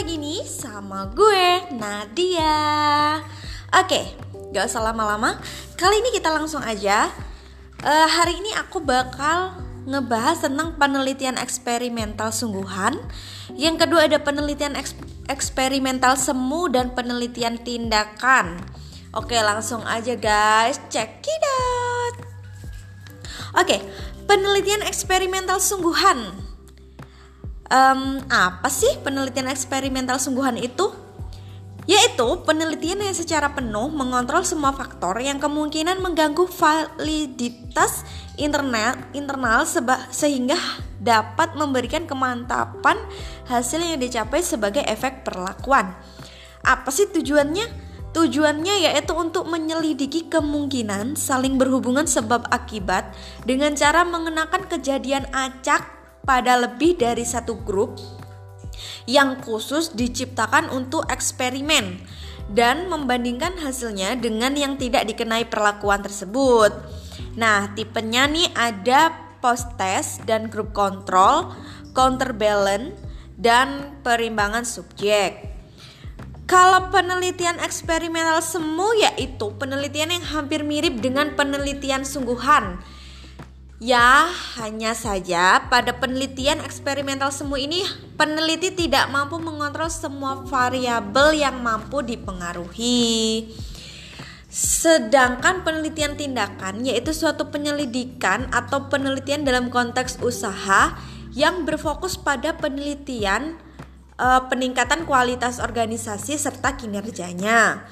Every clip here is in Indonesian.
lagi nih sama gue Nadia. Oke, gak usah lama-lama. Kali ini kita langsung aja. Uh, hari ini aku bakal ngebahas tentang penelitian eksperimental sungguhan. Yang kedua ada penelitian eks eksperimental semu dan penelitian tindakan. Oke, langsung aja guys, check it out. Oke, penelitian eksperimental sungguhan um, apa sih penelitian eksperimental sungguhan itu? Yaitu penelitian yang secara penuh mengontrol semua faktor yang kemungkinan mengganggu validitas internal, internal seba, sehingga dapat memberikan kemantapan hasil yang dicapai sebagai efek perlakuan. Apa sih tujuannya? Tujuannya yaitu untuk menyelidiki kemungkinan saling berhubungan sebab akibat dengan cara mengenakan kejadian acak pada lebih dari satu grup yang khusus diciptakan untuk eksperimen dan membandingkan hasilnya dengan yang tidak dikenai perlakuan tersebut. Nah, tipenya nih ada post test dan grup kontrol, counterbalance dan perimbangan subjek. Kalau penelitian eksperimental semu yaitu penelitian yang hampir mirip dengan penelitian sungguhan Ya, hanya saja pada penelitian eksperimental semu ini peneliti tidak mampu mengontrol semua variabel yang mampu dipengaruhi. Sedangkan penelitian tindakan yaitu suatu penyelidikan atau penelitian dalam konteks usaha yang berfokus pada penelitian e, peningkatan kualitas organisasi serta kinerjanya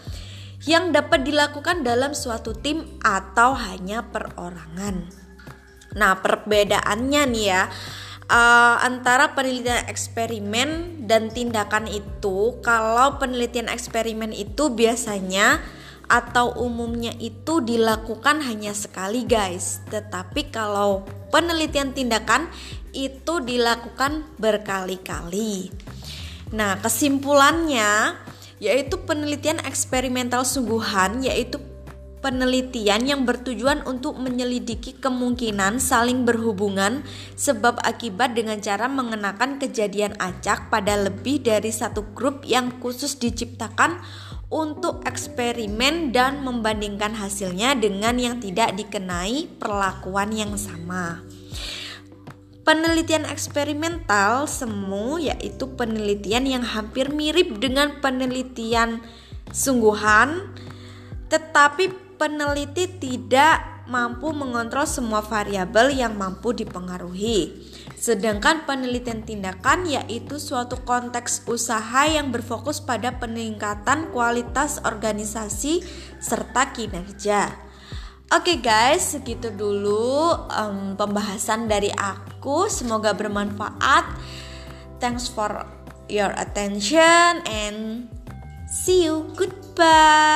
yang dapat dilakukan dalam suatu tim atau hanya perorangan. Nah, perbedaannya nih ya uh, antara penelitian eksperimen dan tindakan itu, kalau penelitian eksperimen itu biasanya atau umumnya itu dilakukan hanya sekali, guys. Tetapi kalau penelitian tindakan itu dilakukan berkali-kali. Nah, kesimpulannya yaitu penelitian eksperimental sungguhan yaitu penelitian yang bertujuan untuk menyelidiki kemungkinan saling berhubungan sebab akibat dengan cara mengenakan kejadian acak pada lebih dari satu grup yang khusus diciptakan untuk eksperimen dan membandingkan hasilnya dengan yang tidak dikenai perlakuan yang sama. Penelitian eksperimental semu yaitu penelitian yang hampir mirip dengan penelitian sungguhan tetapi peneliti tidak mampu mengontrol semua variabel yang mampu dipengaruhi. Sedangkan penelitian tindakan yaitu suatu konteks usaha yang berfokus pada peningkatan kualitas organisasi serta kinerja. Oke guys, segitu dulu um, pembahasan dari aku. Semoga bermanfaat. Thanks for your attention and see you. Goodbye.